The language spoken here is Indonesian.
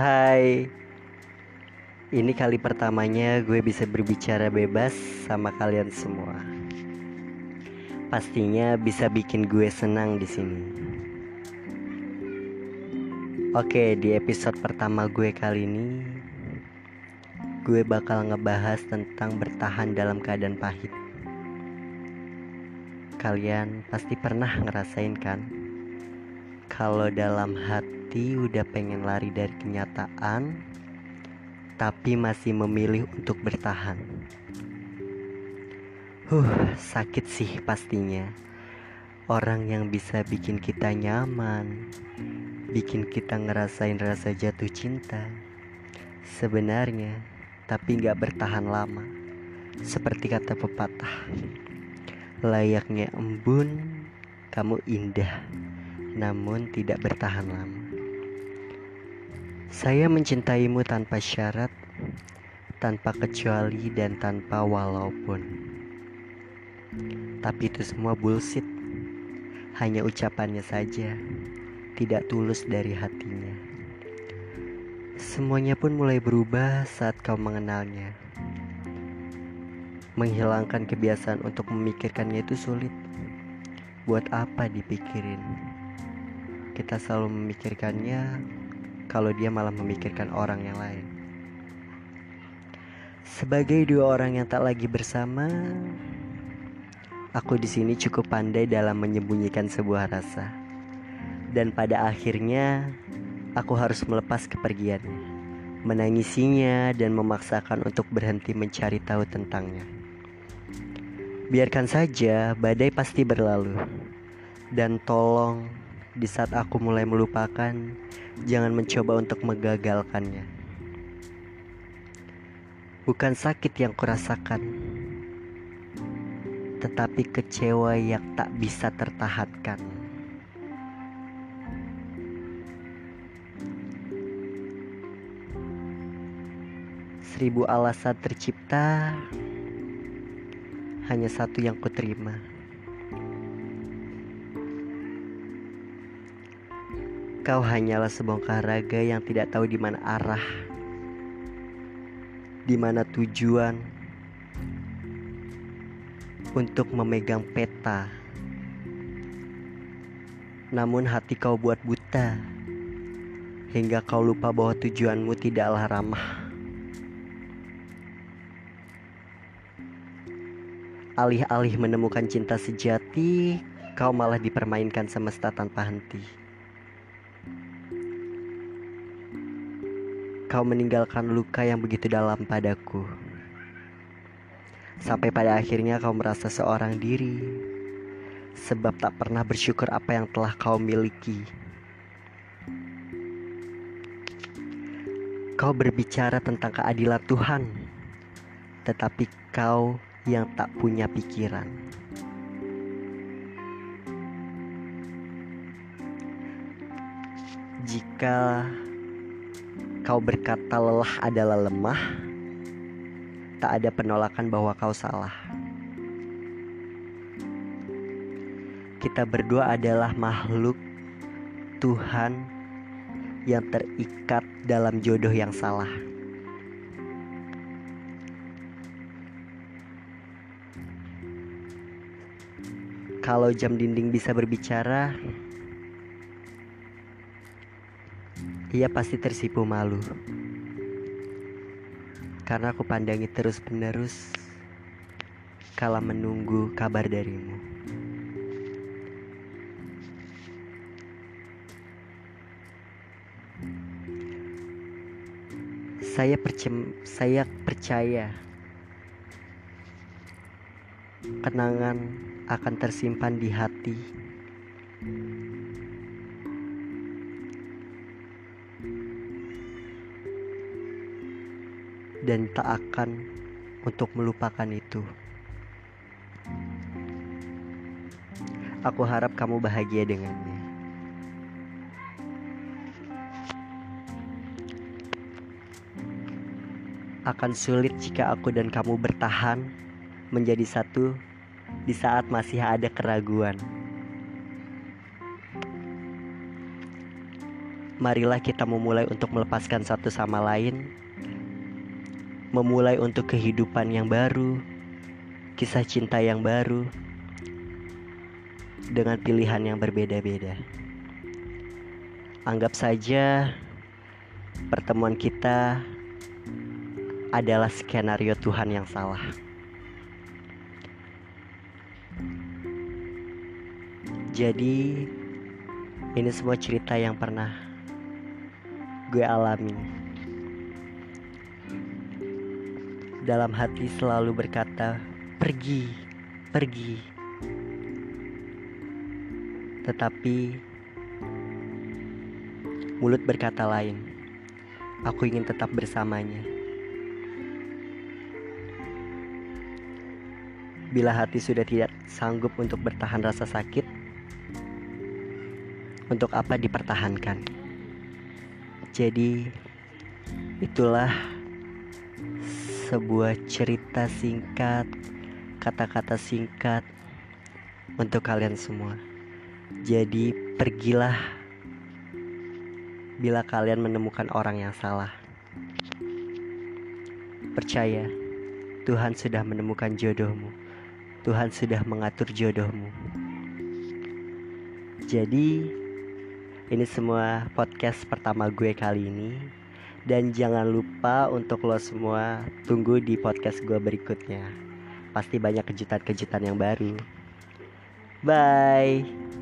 Hai Ini kali pertamanya gue bisa berbicara bebas sama kalian semua Pastinya bisa bikin gue senang di sini. Oke, di episode pertama gue kali ini gue bakal ngebahas tentang bertahan dalam keadaan pahit. Kalian pasti pernah ngerasain kan? Kalau dalam hati udah pengen lari dari kenyataan, tapi masih memilih untuk bertahan. Huh, sakit sih pastinya. Orang yang bisa bikin kita nyaman, bikin kita ngerasain rasa jatuh cinta. Sebenarnya, tapi nggak bertahan lama. Seperti kata pepatah, layaknya embun, kamu indah, namun tidak bertahan lama. Saya mencintaimu tanpa syarat, tanpa kecuali, dan tanpa walaupun. Tapi itu semua bullshit. Hanya ucapannya saja, tidak tulus dari hatinya. Semuanya pun mulai berubah saat kau mengenalnya. Menghilangkan kebiasaan untuk memikirkannya itu sulit. Buat apa dipikirin? Kita selalu memikirkannya kalau dia malah memikirkan orang yang lain. Sebagai dua orang yang tak lagi bersama, Aku di sini cukup pandai dalam menyembunyikan sebuah rasa. Dan pada akhirnya, aku harus melepas kepergiannya, menangisinya dan memaksakan untuk berhenti mencari tahu tentangnya. Biarkan saja, badai pasti berlalu. Dan tolong, di saat aku mulai melupakan, jangan mencoba untuk mengagalkannya. Bukan sakit yang kurasakan, tetapi kecewa yang tak bisa tertahankan. Seribu alasan tercipta, hanya satu yang kuterima. Kau hanyalah sebongkah raga yang tidak tahu di mana arah, di mana tujuan, untuk memegang peta. Namun hati kau buat buta hingga kau lupa bahwa tujuanmu tidaklah ramah. Alih-alih menemukan cinta sejati, kau malah dipermainkan semesta tanpa henti. Kau meninggalkan luka yang begitu dalam padaku. Sampai pada akhirnya kau merasa seorang diri Sebab tak pernah bersyukur apa yang telah kau miliki Kau berbicara tentang keadilan Tuhan Tetapi kau yang tak punya pikiran Jika kau berkata lelah adalah lemah tak ada penolakan bahwa kau salah. Kita berdua adalah makhluk Tuhan yang terikat dalam jodoh yang salah. Kalau jam dinding bisa berbicara, ia pasti tersipu malu karena aku pandangi terus-menerus kala menunggu kabar darimu. Saya percaya, saya percaya kenangan akan tersimpan di hati dan tak akan untuk melupakan itu. Aku harap kamu bahagia dengannya. Akan sulit jika aku dan kamu bertahan menjadi satu di saat masih ada keraguan. marilah kita memulai untuk melepaskan satu sama lain, memulai untuk kehidupan yang baru, kisah cinta yang baru, dengan pilihan yang berbeda-beda. Anggap saja pertemuan kita adalah skenario Tuhan yang salah. Jadi, ini semua cerita yang pernah gue alami. Dalam hati selalu berkata, "Pergi, pergi." Tetapi mulut berkata lain. Aku ingin tetap bersamanya. Bila hati sudah tidak sanggup untuk bertahan rasa sakit, untuk apa dipertahankan? Jadi, itulah sebuah cerita singkat, kata-kata singkat untuk kalian semua. Jadi, pergilah bila kalian menemukan orang yang salah. Percaya, Tuhan sudah menemukan jodohmu. Tuhan sudah mengatur jodohmu. Jadi, ini semua podcast pertama gue kali ini. Dan jangan lupa untuk lo semua tunggu di podcast gue berikutnya. Pasti banyak kejutan-kejutan yang baru. Bye.